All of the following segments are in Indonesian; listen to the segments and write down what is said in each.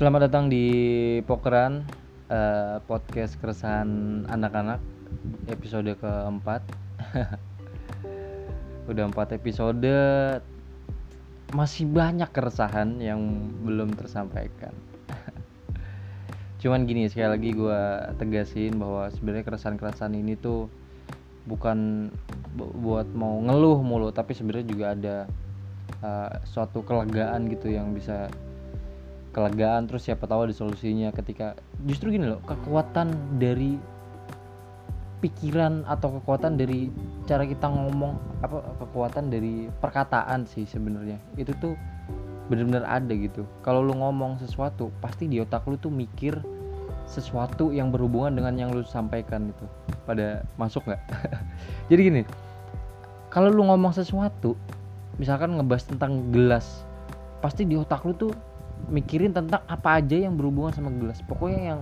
Selamat datang di Pokeran eh, podcast keresahan anak-anak episode keempat. Udah empat episode, masih banyak keresahan yang belum tersampaikan. Cuman gini sekali lagi gue tegasin bahwa sebenarnya keresahan-keresahan ini tuh bukan bu- buat mau ngeluh mulu, tapi sebenarnya juga ada eh, suatu kelegaan gitu yang bisa kelegaan terus siapa tahu ada solusinya ketika justru gini loh kekuatan dari pikiran atau kekuatan dari cara kita ngomong apa kekuatan dari perkataan sih sebenarnya. Itu tuh benar-benar ada gitu. Kalau lu ngomong sesuatu pasti di otak lu tuh mikir sesuatu yang berhubungan dengan yang lu sampaikan itu. Pada masuk nggak? Jadi gini kalau lu ngomong sesuatu misalkan ngebahas tentang gelas pasti di otak lu tuh mikirin tentang apa aja yang berhubungan sama gelas. Pokoknya yang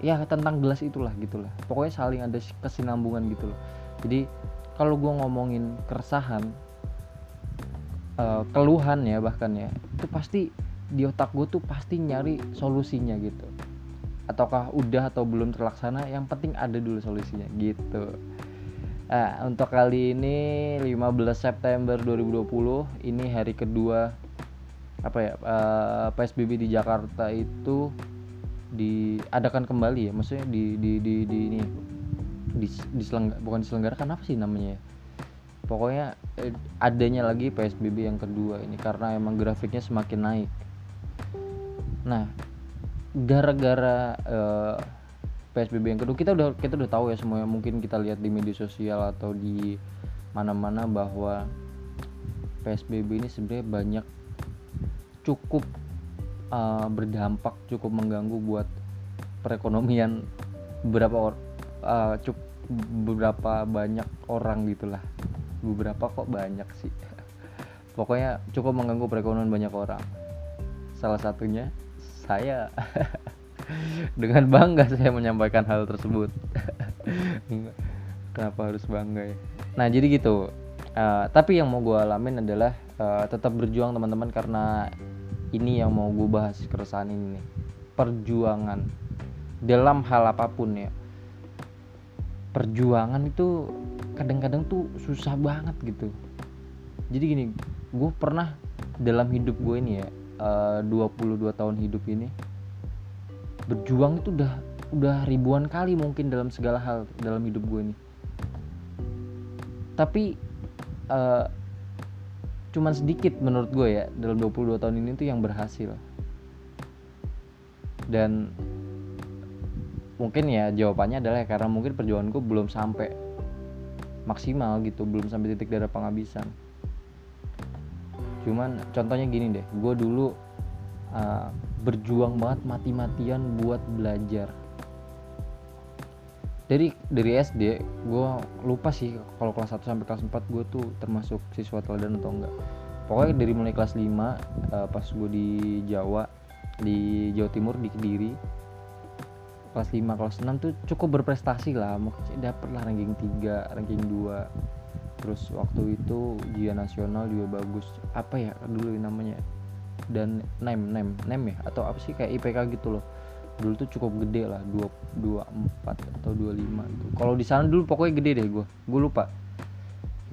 ya tentang gelas itulah gitulah pokoknya saling ada kesinambungan gitu loh. Jadi kalau gua ngomongin keresahan eh, keluhan ya bahkan ya itu pasti di otak gue tuh pasti nyari solusinya gitu. Ataukah udah atau belum terlaksana yang penting ada dulu solusinya gitu. Nah, untuk kali ini 15 September 2020 ini hari kedua apa ya eh, PSBB di Jakarta itu diadakan kembali ya maksudnya di di di, di ini di, diselengga- bukan diselenggarakan apa sih namanya? Ya pokoknya eh, adanya lagi PSBB yang kedua ini karena emang grafiknya semakin naik. Nah gara-gara eh, PSBB yang kedua kita udah kita udah tahu ya semua mungkin kita lihat di media sosial atau di mana-mana bahwa PSBB ini sebenarnya banyak cukup uh, berdampak cukup mengganggu buat perekonomian beberapa or, uh, cuk- beberapa banyak orang gitulah. Beberapa kok banyak sih. Pokoknya cukup mengganggu perekonomian banyak orang. Salah satunya saya. Dengan bangga saya menyampaikan hal tersebut. Kenapa harus bangga ya? Nah jadi gitu. Uh, tapi yang mau gue alamin adalah uh, tetap berjuang teman-teman karena ini yang mau gue bahas keresahan ini nih. Perjuangan. Dalam hal apa pun ya. Perjuangan itu kadang-kadang tuh susah banget gitu. Jadi gini gue pernah dalam hidup gue ini ya eh, 22 tahun hidup ini berjuang itu udah udah ribuan kali mungkin dalam segala hal dalam hidup gue ini. Tapi eh, cuman sedikit menurut gue ya dalam 22 tahun ini tuh yang berhasil. Dan mungkin ya jawabannya adalah karena mungkin perjuangan gue belum sampai maksimal gitu belum sampai titik darah penghabisan. Cuman contohnya gini deh gue dulu uh, berjuang banget mati-matian buat belajar dari dari SD gue lupa sih kalau kelas 1 sampai kelas 4 gue tuh termasuk siswa teladan atau enggak. Pokoknya dari mulai kelas 5 uh, pas gue di Jawa di Jawa Timur di Kediri kelas 5 kelas 6 tuh cukup berprestasi lah. Dapet lah ranking 3 ranking 2 terus waktu itu ujian nasional juga bagus. Apa ya dulu namanya? Dan nem nem nem ya? Atau apa sih? Kayak IPK gitu loh dulu tuh cukup gede lah 2 24 atau 25 gitu. Kalau di sana dulu pokoknya gede deh gue. Gue lupa.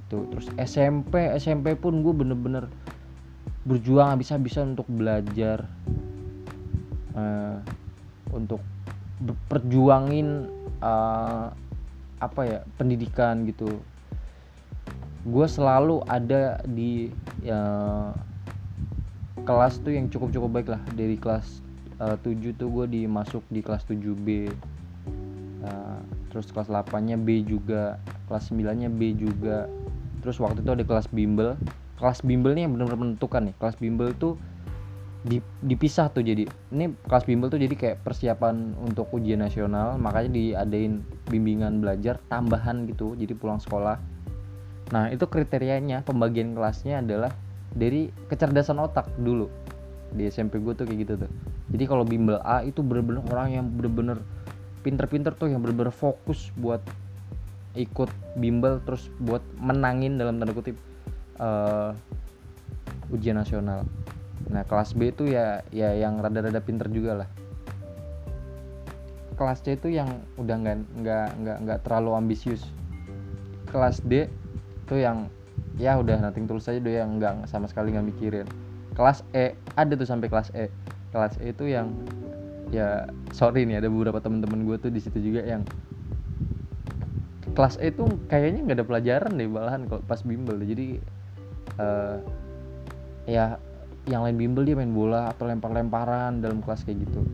Itu terus SMP SMP pun gue bener-bener berjuang habis-habisan untuk belajar eh, untuk perjuangin eh, apa ya pendidikan gitu. Gue selalu ada di ya, kelas tuh yang cukup-cukup baik lah dari kelas uh, 7 tuh gue dimasuk di kelas 7B Uh, terus kelas 8 nya B juga kelas 9 nya B juga. Terus waktu itu ada kelas bimbel. Kelas bimbel nih yang benar-benar menentukan nih. Kelas bimbel tuh di- dipisah tuh jadi ini kelas bimbel tuh jadi kayak persiapan untuk ujian nasional makanya diadain bimbingan belajar tambahan gitu jadi pulang sekolah. Nah itu kriterianya pembagian kelasnya adalah dari kecerdasan otak dulu. Di SMP gue tuh kayak gitu tuh jadi kalau bimbel A itu bener-bener orang yang bener-bener pinter-pinter tuh yang bener-bener fokus buat ikut bimbel terus buat menangin dalam tanda kutip eh, ujian nasional. Nah kelas B itu ya ya yang rada-rada pinter juga lah. Kelas C itu yang udah nggak nggak nggak nggak terlalu ambisius. Kelas D itu yang ya udah nanti tulus aja deh yang nggak sama sekali nggak mikirin. Kelas E ada tuh sampai kelas E kelas E itu yang ya sorry nih ada beberapa teman-teman gue tuh di situ juga yang kelas E tuh kayaknya nggak ada pelajaran deh malahan kalau pas bimbel. Jadi uh, ya yang lain bimbel dia main bola atau lempar-lemparan dalam kelas kayak gitu.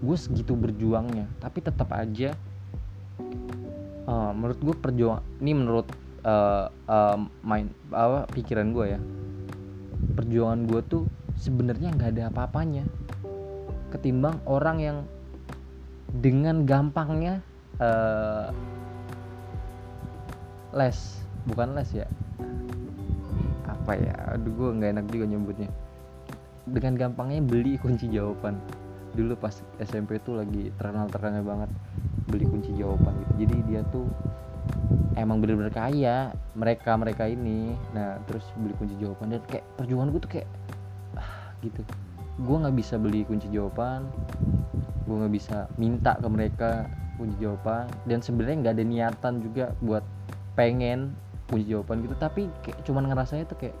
Gue segitu berjuangnya tapi tetap aja uh, menurut gue perjuang ini menurut uh, uh, main apa pikiran gue ya perjuangan gue tuh sebenarnya nggak ada apa-apanya ketimbang orang yang dengan gampangnya uh, les. Bukan les ya? Apa ya? Aduh gue nggak enak juga nyebutnya. Dengan gampangnya beli kunci jawaban. Dulu pas SMP tuh lagi terkenal terkenal banget beli kunci jawaban gitu. Jadi dia tuh emang bener-bener kaya mereka mereka ini. Nah terus beli kunci jawaban dan kayak perjuangan gue tuh kayak ah, gitu gue nggak bisa beli kunci jawaban. Gue nggak bisa minta ke mereka kunci jawaban. Dan sebenarnya nggak ada niatan juga buat pengen kunci jawaban gitu. Tapi kayak cuman ngerasanya tuh kayak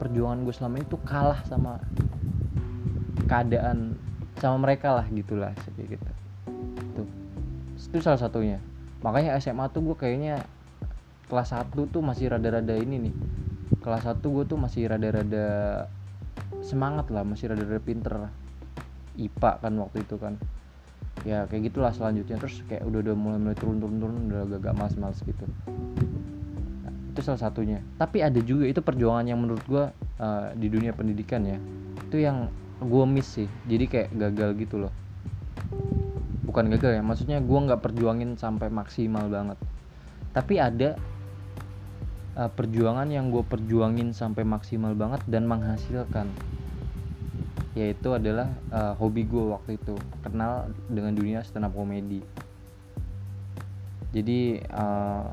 perjuangan gue selama itu kalah sama keadaan sama mereka lah gitulah kayak gitu. Tuh. Itu salah satunya. Makanya SMA tuh gue kayaknya kelas 1 tuh masih rada-rada ini nih. Kelas 1 gue tuh masih rada-rada semangat lah masih rada-rada pinter. IPA kan waktu itu kan. Ya kayak gitulah selanjutnya. Terus kayak udah udah mulai mulai turun turun turun udah agak, agak males males gitu. Nah, itu salah satunya. Tapi ada juga itu perjuangan yang menurut gue uh, di dunia pendidikan ya. Itu yang gue miss sih. Jadi kayak gagal gitu loh. Bukan gagal ya maksudnya gue nggak perjuangin sampai maksimal banget. Tapi ada uh, perjuangan yang gue perjuangin sampai maksimal banget dan menghasilkan yaitu adalah uh, hobi gue waktu itu kenal dengan dunia stand up komedi. Jadi uh,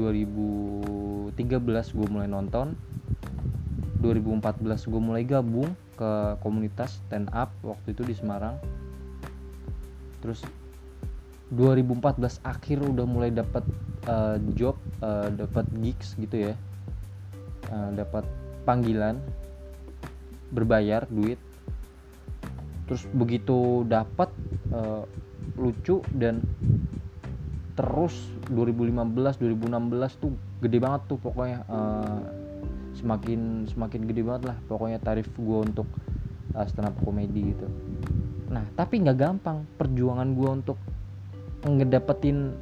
2013 gue mulai nonton 2014 gue mulai gabung ke komunitas stand up waktu itu di Semarang. Terus 2014 akhir udah mulai dapat uh, job uh, dapat gigs gitu ya. Uh, dapat panggilan berbayar duit. Terus begitu dapat uh, lucu dan terus 2015 2016 tuh gede banget tuh pokoknya uh, semakin semakin gede banget lah pokoknya tarif gue untuk uh, stand up komedi gitu. Nah tapi nggak gampang. Perjuangan gue untuk ngedapetin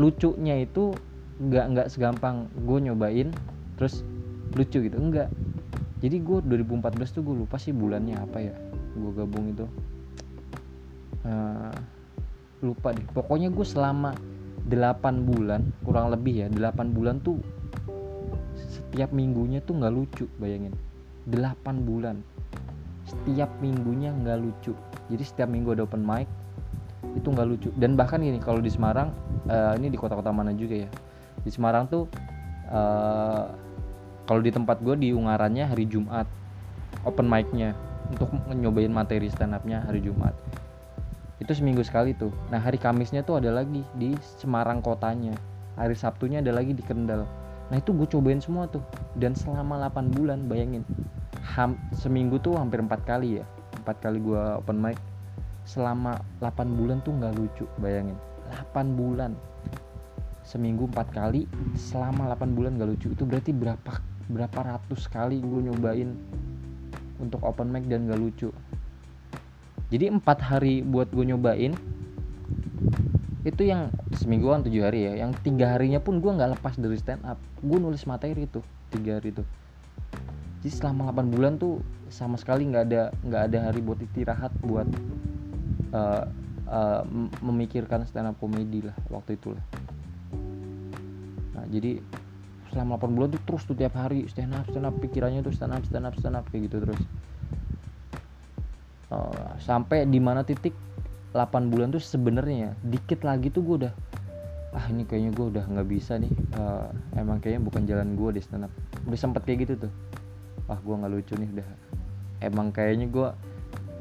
lucunya itu nggak nggak segampang. Gue nyobain terus lucu gitu. Enggak jadi gue 2014 tuh gue lupa sih bulannya apa ya gue gabung itu. Uh, lupa deh. Pokoknya gue selama 8 bulan kurang lebih ya 8 bulan tuh setiap minggunya tuh nggak lucu bayangin. 8 bulan. Setiap minggunya nggak lucu. Jadi setiap minggu ada open mic itu nggak lucu. Dan bahkan ini kalau di Semarang uh, ini di kota-kota mana juga ya. Di Semarang tuh uh, kalau di tempat gue di Ungarannya hari Jumat. Open mic-nya. Untuk nyobain materi stand up-nya hari Jumat. Itu seminggu sekali tuh. Nah hari Kamisnya tuh ada lagi di Semarang kotanya. Hari Sabtunya ada lagi di Kendal. Nah itu gue cobain semua tuh. Dan selama 8 bulan bayangin. Ham, seminggu tuh hampir empat kali ya. Empat kali gue open mic. Selama 8 bulan tuh nggak lucu bayangin. 8 bulan. Seminggu empat kali selama 8 bulan gak lucu. Itu berarti berapa berapa ratus kali gue nyobain untuk open mic dan gak lucu. Jadi empat hari buat gue nyobain itu yang semingguan tujuh hari ya. Yang tiga harinya pun gue nggak lepas dari stand up gue nulis materi itu tiga hari itu. Jadi selama 8 bulan tuh sama sekali nggak ada nggak ada hari buat istirahat buat uh, uh, memikirkan stand up komedi lah waktu itu lah nah jadi selama 8 bulan tuh terus tuh tiap hari stand up stand up pikirannya tuh stand up stand up stand up kayak gitu terus. Uh, sampai di mana titik 8 bulan tuh sebenarnya dikit lagi tuh gue udah ah ini kayaknya gue udah nggak bisa nih uh, emang kayaknya bukan jalan gue di stand up. Udah sempet kayak gitu tuh. Wah gue nggak lucu nih udah. Emang kayaknya gue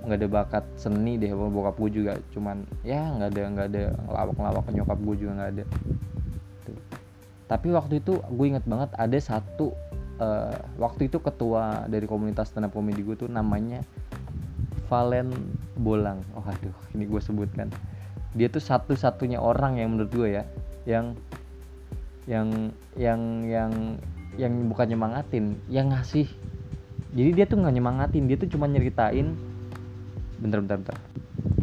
nggak ada bakat seni deh bokap gue juga cuman ya nggak ada nggak ada lawak lawak nyokap gue juga nggak ada. Tapi waktu itu gue inget banget ada satu uh, waktu itu ketua dari komunitas stand up comedy gue tuh namanya Valen Bolang. Oh aduh ini gue sebutkan. Dia tuh satu-satunya orang yang menurut gue ya yang yang yang yang yang bukan nyemangatin yang ngasih. Jadi dia tuh nggak nyemangatin dia tuh cuma nyeritain bentar bentar bentar.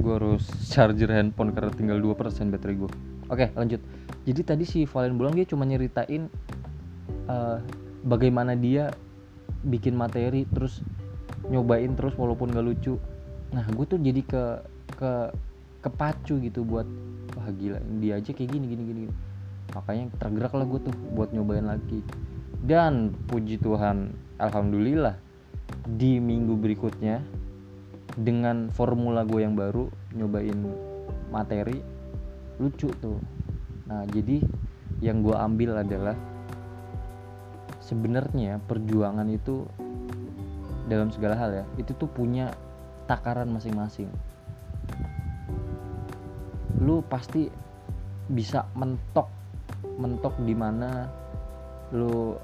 Gue harus charger handphone karena tinggal 2% baterai gue oke lanjut jadi tadi si Valen Bulang dia cuma nyeritain uh, bagaimana dia bikin materi terus nyobain terus walaupun gak lucu. Nah gue tuh jadi ke ke kepacu gitu buat wah gila dia aja kayak gini gini gini makanya tergerak lah gue tuh buat nyobain lagi. Dan puji Tuhan alhamdulillah di minggu berikutnya dengan formula gue yang baru nyobain materi lucu tuh nah jadi yang gue ambil adalah sebenarnya perjuangan itu dalam segala hal ya itu tuh punya takaran masing-masing. Lu pasti bisa mentok mentok di mana lu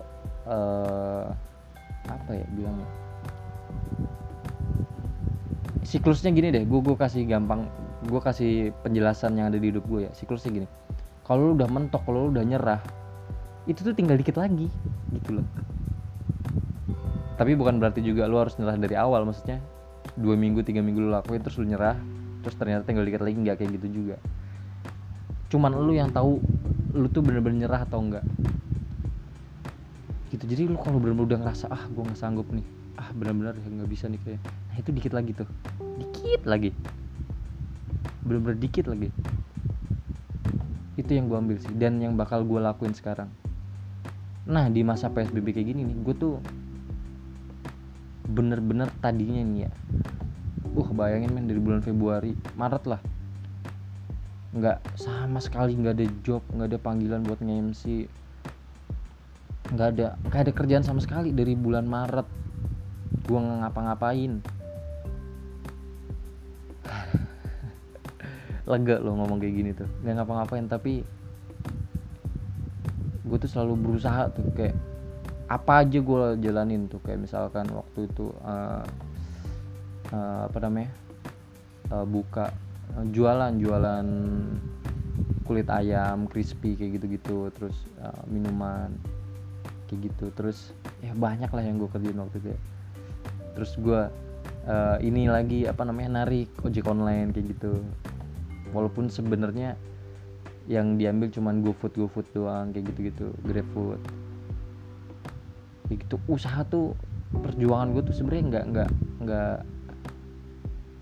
uh, apa ya bilangnya? Siklusnya gini deh gue gue kasih gampang gue kasih penjelasan yang ada di hidup gue ya. Siklusnya gini kalau lu udah mentok kalau lu udah nyerah itu tuh tinggal dikit lagi gitu loh. Tapi bukan berarti juga lu harus nyerah dari awal maksudnya dua minggu tiga minggu lu lakuin terus lu nyerah terus ternyata tinggal dikit lagi nggak kayak gitu juga. Cuman lu yang tahu lu tuh bener-bener nyerah atau enggak gitu jadi lu kalau bener-bener udah ngerasa ah gue nggak sanggup nih ah benar-benar nggak bisa nih kayak nah itu dikit lagi tuh. Dikit lagi. Benar-benar dikit lagi itu yang gue ambil sih dan yang bakal gue lakuin sekarang. Nah di masa psbb kayak gini nih gue tuh bener-bener tadinya nih ya uh bayangin men dari bulan Februari Maret lah. Nggak sama sekali nggak ada job nggak ada panggilan buat nge-MC nggak ada nggak ada kerjaan sama sekali dari bulan Maret. Gue nggak ngapa-ngapain lega lo ngomong kayak gini tuh. Nggak ngapa-ngapain tapi gue tuh selalu berusaha tuh kayak apa aja gue jalanin tuh. Kayak misalkan waktu itu uh, uh, apa namanya uh, buka uh, jualan jualan kulit ayam crispy kayak gitu-gitu terus uh, minuman kayak gitu. Terus ya banyak lah yang gue kerjain waktu itu ya. Terus gue uh, ini lagi apa namanya narik ojek online kayak gitu walaupun sebenarnya yang diambil cuman GoFood GoFood doang kayak gitu-gitu GrabFood. Kayak gitu usaha tuh perjuangan gue tuh sebenarnya nggak nggak nggak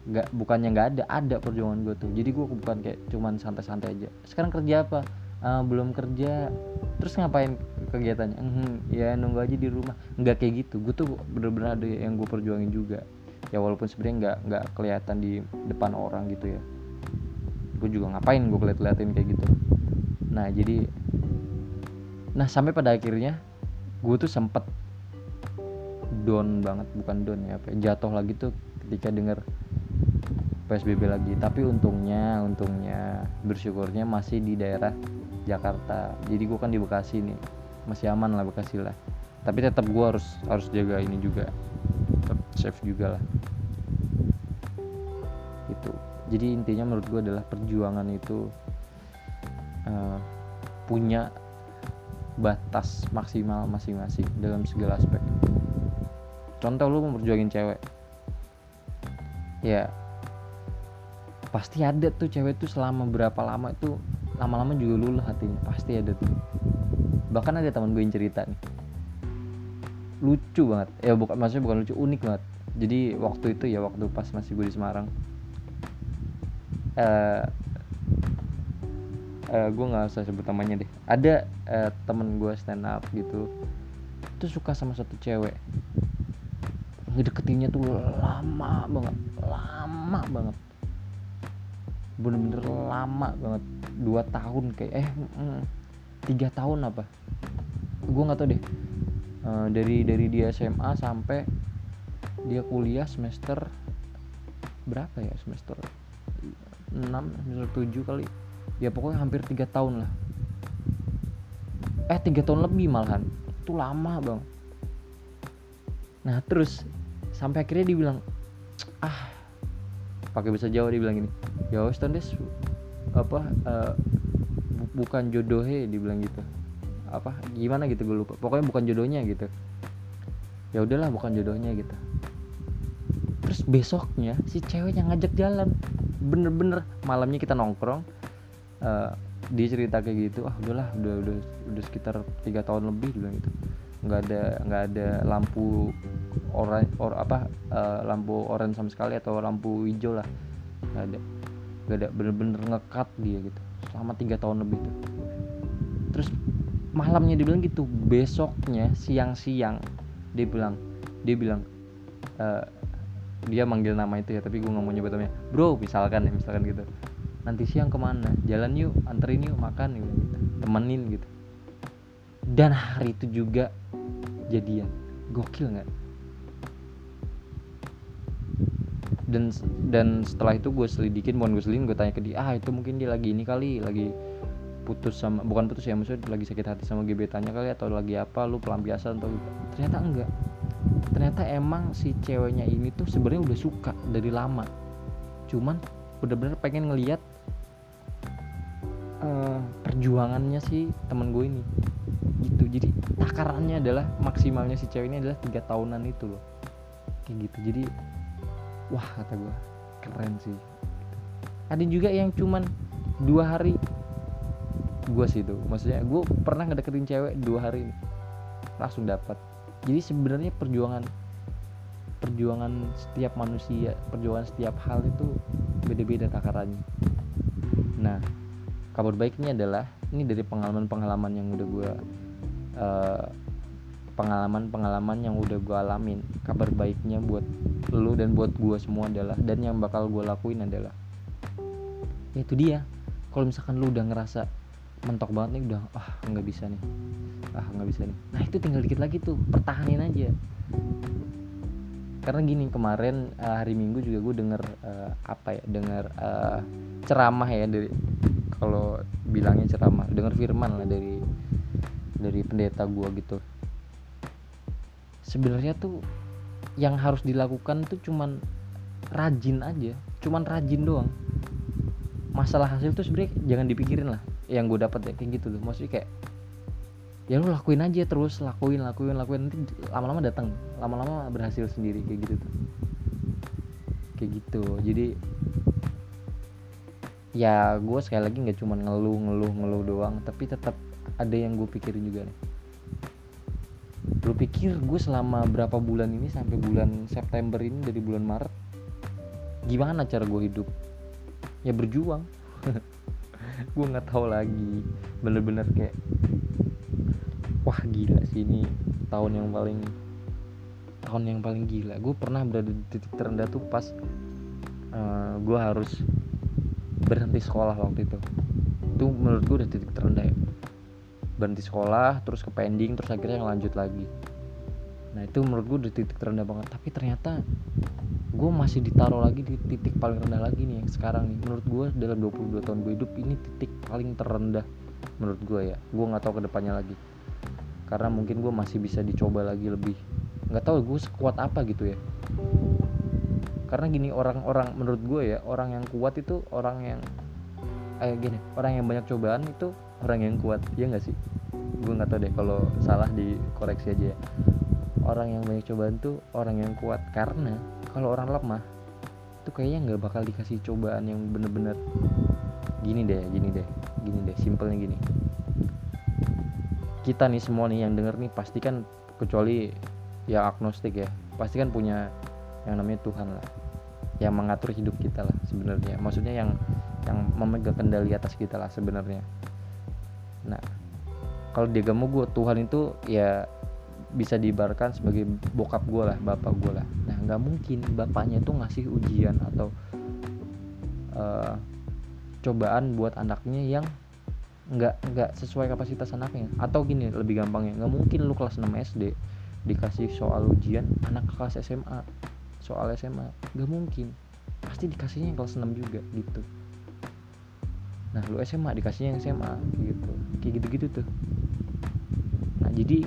nggak bukannya nggak ada ada perjuangan gue tuh. Jadi gue bukan kayak cuman santai-santai aja. Sekarang kerja apa? Uh, belum kerja. Terus ngapain kegiatannya? Hmm, ya nunggu aja di rumah. Nggak kayak gitu. Gue tuh bener-bener ada yang gue perjuangin juga. Ya walaupun sebenarnya nggak nggak kelihatan di depan orang gitu ya gue juga ngapain gue keliat-liatin kayak gitu. Nah jadi nah sampai pada akhirnya gue tuh sempet down banget bukan down ya apa ya, jatuh lagi tuh ketika denger PSBB lagi. Tapi untungnya untungnya bersyukurnya masih di daerah Jakarta. Jadi gue kan di Bekasi nih masih aman lah Bekasi lah. Tapi tetap gue harus harus jaga ini juga. Tetap safe juga lah jadi intinya menurut gue adalah perjuangan itu uh, punya batas maksimal masing-masing dalam segala aspek. Contoh lu memperjuangin cewek. Ya pasti ada tuh cewek tuh selama berapa lama itu lama-lama juga luluh hatinya pasti ada tuh. Bahkan ada teman gue yang cerita nih. Lucu banget. Ya bukan maksudnya bukan lucu unik banget. Jadi waktu itu ya waktu pas masih gue di Semarang uh, uh, gue nggak usah sebut namanya deh. Ada uh, temen gue stand up gitu itu suka sama satu cewek. Ngedeketinnya tuh lama banget lama banget. Bener-bener lama banget. Dua tahun kayak eh tiga tahun apa? Gue nggak tau deh. Uh, dari dari dia SMA sampai dia kuliah semester berapa ya semester 6 semester 7 kali. Ya pokoknya hampir tiga tahun lah. Eh tiga tahun lebih malahan. Itu lama bang. Nah terus sampai akhirnya dia bilang ah pakai bahasa Jawa dia bilang gini. Ya wes des apa uh, bu bukan jodohnya dibilang gitu. Apa gimana gitu gue lupa. Pokoknya bukan jodohnya gitu. Ya udahlah bukan jodohnya gitu. Terus besoknya si ceweknya ngajak jalan bener-bener malamnya kita nongkrong uh, dia cerita kayak gitu ah udahlah udah udah udah sekitar tiga tahun lebih bilang gitu. Nggak ada nggak ada lampu orang or apa uh, lampu oranye sama sekali atau lampu hijau lah. Nggak ada nggak ada bener-bener ngekat dia gitu selama tiga tahun lebih tuh. Terus malamnya dia bilang gitu besoknya siang-siang dia bilang dia bilang uh, dia manggil nama itu ya tapi gue nggak mau nyebut namanya. Bro misalkan ya misalkan gitu. Nanti siang ke mana? Jalan yuk anterin yuk makan gitu, gitu. temenin gitu. Dan hari itu juga jadian. Gokil nggak? Dan dan setelah itu gue selidikin bukan gue selidikin gue tanya ke dia ah itu mungkin dia lagi ini kali lagi putus sama bukan putus ya maksudnya lagi sakit hati sama gebetannya kali atau lagi apa lu pelampiasan atau ternyata enggak ternyata emang si ceweknya ini tuh sebenarnya udah suka dari lama. Cuman bener-bener pengen ngeliat uh, perjuangannya si temen gue ini. Gitu. Jadi takarannya adalah maksimalnya si cewek ini adalah tiga tahunan itu loh. Kayak gitu. Jadi wah kata gue keren sih. Ada juga yang cuman dua hari gue sih tuh maksudnya gue pernah ngedeketin cewek dua hari ini. Langsung dapat jadi sebenarnya perjuangan perjuangan setiap manusia perjuangan setiap hal itu beda-beda takarannya nah kabar baiknya adalah ini dari pengalaman-pengalaman yang udah gue uh, pengalaman-pengalaman yang udah gue alamin. Kabar baiknya buat lu dan buat gue semua adalah dan yang bakal gue lakuin adalah ya itu dia. Kalau misalkan lu udah ngerasa mentok banget nih udah ah nggak bisa nih ah nggak bisa nih. Nah itu tinggal dikit lagi tuh pertahanin aja. Karena gini kemarin uh, hari minggu juga gue denger uh, apa ya denger uh, ceramah ya dari kalau bilangnya ceramah denger firman lah dari dari pendeta gue gitu. Sebenarnya tuh yang harus dilakukan tuh cuman rajin aja cuman rajin doang. Masalah hasil tuh sebenarnya jangan dipikirin lah yang gue dapat ya kayak gitu loh maksudnya kayak ya lu lakuin aja terus lakuin lakuin lakuin. Nanti lama-lama datang lama-lama berhasil sendiri kayak gitu tuh. Kayak gitu. Jadi ya gue sekali lagi nggak cuma ngeluh ngeluh ngeluh doang tapi tetap ada yang gue pikirin juga nih. Lu pikir gue selama berapa bulan ini sampai bulan September ini dari bulan Maret gimana cara gue hidup? Ya berjuang. Gue nggak tahu lagi. Bener-bener kayak wah gila sih ini tahun yang paling tahun yang paling gila. Gue pernah berada di titik terendah tuh pas uh, eh, gue harus berhenti sekolah waktu itu. Itu menurut gue udah titik terendah ya. Berhenti sekolah terus ke pending terus akhirnya lanjut lagi. Nah itu menurut gue udah titik terendah banget. Tapi ternyata gue masih ditaruh lagi di titik paling rendah lagi nih yang sekarang nih. Menurut gue dalam 22 tahun gue hidup ini titik paling terendah menurut gue ya. Gue nggak tahu ke depannya lagi karena mungkin gue masih bisa dicoba lagi lebih nggak tahu gue sekuat apa gitu ya. Karena gini orang-orang menurut gue ya orang yang kuat itu orang yang eh gini orang yang banyak cobaan itu orang yang kuat ya nggak sih? Gue nggak tahu deh kalau salah dikoreksi aja ya. Orang yang banyak cobaan tuh orang yang kuat karena kalau orang lemah itu kayaknya nggak bakal dikasih cobaan yang bener-bener gini deh gini deh gini deh simpelnya gini kita nih semua nih yang denger nih pasti kan kecuali ya agnostik ya pasti kan punya yang namanya Tuhan lah yang mengatur hidup kita lah sebenarnya. Maksudnya yang yang memegang kendali atas kita lah sebenarnya. Nah kalau di agama gue Tuhan itu ya bisa diibarkan sebagai bokap gue lah bapak gue lah. Nah nggak mungkin bapaknya itu ngasih ujian atau uh, cobaan buat anaknya yang nggak nggak sesuai kapasitas anaknya. Atau gini lebih gampangnya nggak mungkin lu kelas 6 SD dikasih soal ujian anak kelas SMA soal SMA gak mungkin. Pasti dikasihnya yang kelas 6 juga gitu. Nah lu SMA dikasihnya yang SMA gitu. Kayak gitu-gitu tuh. Nah jadi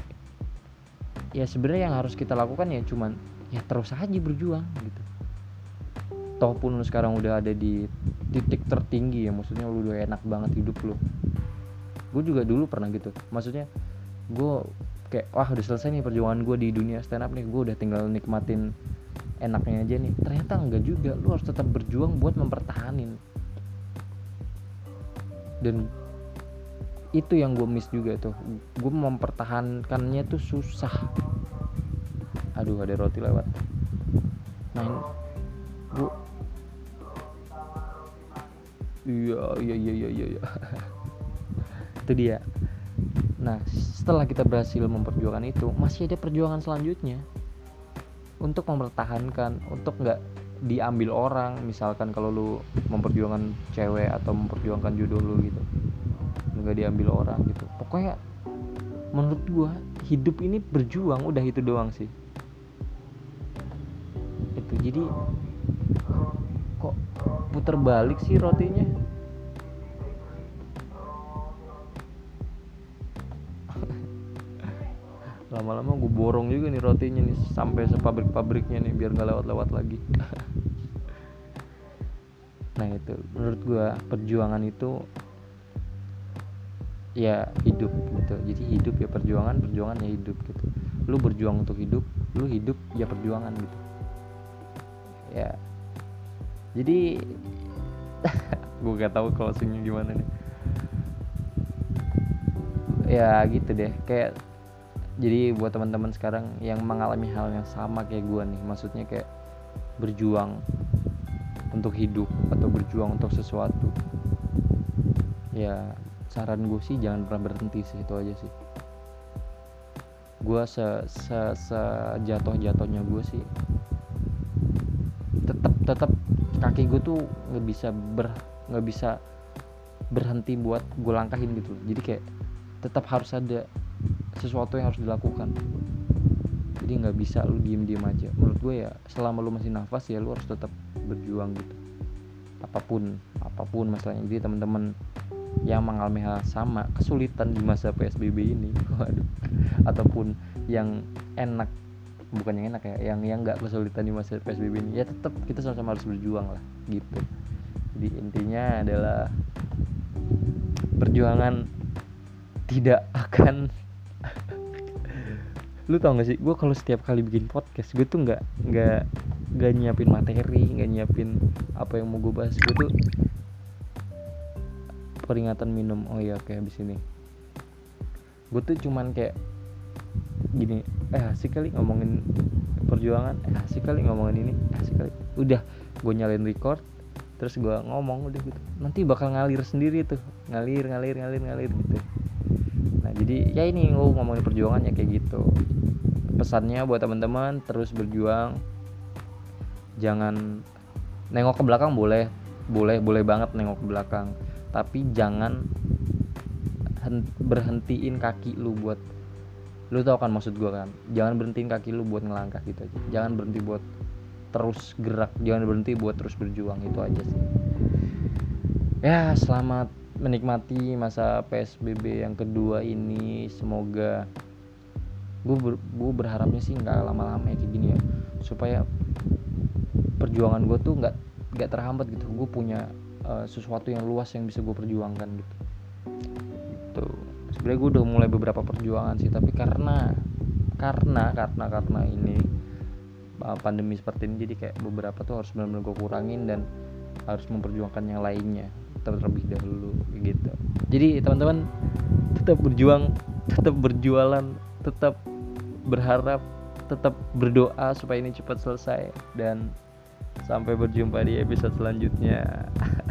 ya sebenarnya yang harus kita lakukan ya cuman ya terus aja berjuang gitu. Toh pun lu sekarang udah ada di titik tertinggi ya maksudnya lu udah enak banget hidup lu gue juga dulu pernah gitu. Maksudnya gue kayak wah udah selesai nih perjuangan gue di dunia stand up nih. Gue udah tinggal nikmatin enaknya aja nih. Ternyata enggak juga. Lu harus tetap berjuang buat mempertahanin. Dan itu yang gue miss juga tuh. Gue mempertahankannya tuh susah. Aduh ada roti lewat. Ini gue iya iya iya iya iya. itu dia. Nah setelah kita berhasil memperjuangkan itu masih ada perjuangan selanjutnya. Untuk mempertahankan untuk nggak diambil orang misalkan kalau lu memperjuangkan cewek atau memperjuangkan jodoh lu gitu. Nggak diambil orang gitu. Pokoknya menurut gua hidup ini berjuang udah itu doang sih. Itu jadi kok puter balik sih rotinya lama-lama gue borong juga nih rotinya nih sampai sepabrik-pabriknya nih biar nggak lewat-lewat lagi. Nah itu. Menurut gue perjuangan itu ya hidup gitu. Jadi hidup ya perjuangan perjuangan ya hidup gitu. Lu berjuang untuk hidup lu hidup ya perjuangan gitu. Ya. Jadi gue gak tahu closingnya gimana nih. Ya gitu deh. Kayak jadi buat teman-teman sekarang yang mengalami hal yang sama kayak gue nih maksudnya kayak berjuang untuk hidup atau berjuang untuk sesuatu. Ya saran gue sih jangan pernah berhenti sih itu aja sih. Gue se, se, jatuh jatuhnya gue sih tetap tetap kaki gue tuh nggak bisa ber nggak bisa berhenti buat gue langkahin gitu jadi kayak tetap harus ada sesuatu yang harus dilakukan. Jadi nggak bisa lu diem diem aja. Menurut gue ya selama lu masih nafas ya lu harus tetap berjuang gitu. Apa pun apa pun masalahnya. Jadi teman-teman yang mengalami hal sama kesulitan di masa psbb ini waduh. Ataupun yang enak bukan yang enak ya yang yang nggak kesulitan di masa psbb ini ya tetap kita sama-sama harus berjuang lah gitu. Jadi intinya adalah perjuangan tidak akan lu tau gak sih? Gue kalau setiap kali bikin podcast gue tuh nggak nggak nggak nyiapin materi nggak nyiapin apa yang mau gue bahas. Gue tuh peringatan minum. Oh iya oke habis ini. Gue tuh cuman kayak gini eh asik kali ngomongin perjuangan eh asik kali ngomongin ini eh, asik kali. Udah gue nyalain record terus gue ngomong udah gitu. Nanti bakal ngalir sendiri tuh. Ngalir ngalir ngalir ngalir gitu jadi ya ini gue ngomongin perjuangannya kayak gitu. Pesannya buat teman-teman terus berjuang. Jangan nengok ke belakang boleh. Boleh boleh banget nengok ke belakang. Tapi jangan berhentiin kaki lu buat lu tau kan maksud gua kan? Jangan berhentiin kaki lu buat ngelangkah gitu aja. Jangan berhenti buat terus gerak. Jangan berhenti buat terus berjuang itu aja sih. Ya selamat menikmati masa PSBB yang kedua ini. Semoga gue ber, berharapnya sih nggak lama-lama ya kayak gini ya. Supaya perjuangan gue tuh nggak nggak terhambat gitu. Gue punya uh, sesuatu yang luas yang bisa gue perjuangkan gitu. Gitu. Sebenarnya gue udah mulai beberapa perjuangan sih tapi karena karena karena karena ini uh, pandemi seperti ini jadi kayak beberapa tuh harus benar-benar gue kurangin dan harus memperjuangkan yang lainnya terlebih dahulu gitu. Jadi teman-teman tetap berjuang tetap berjualan tetap berharap tetap berdoa supaya ini cepat selesai. Dan sampai berjumpa di episode selanjutnya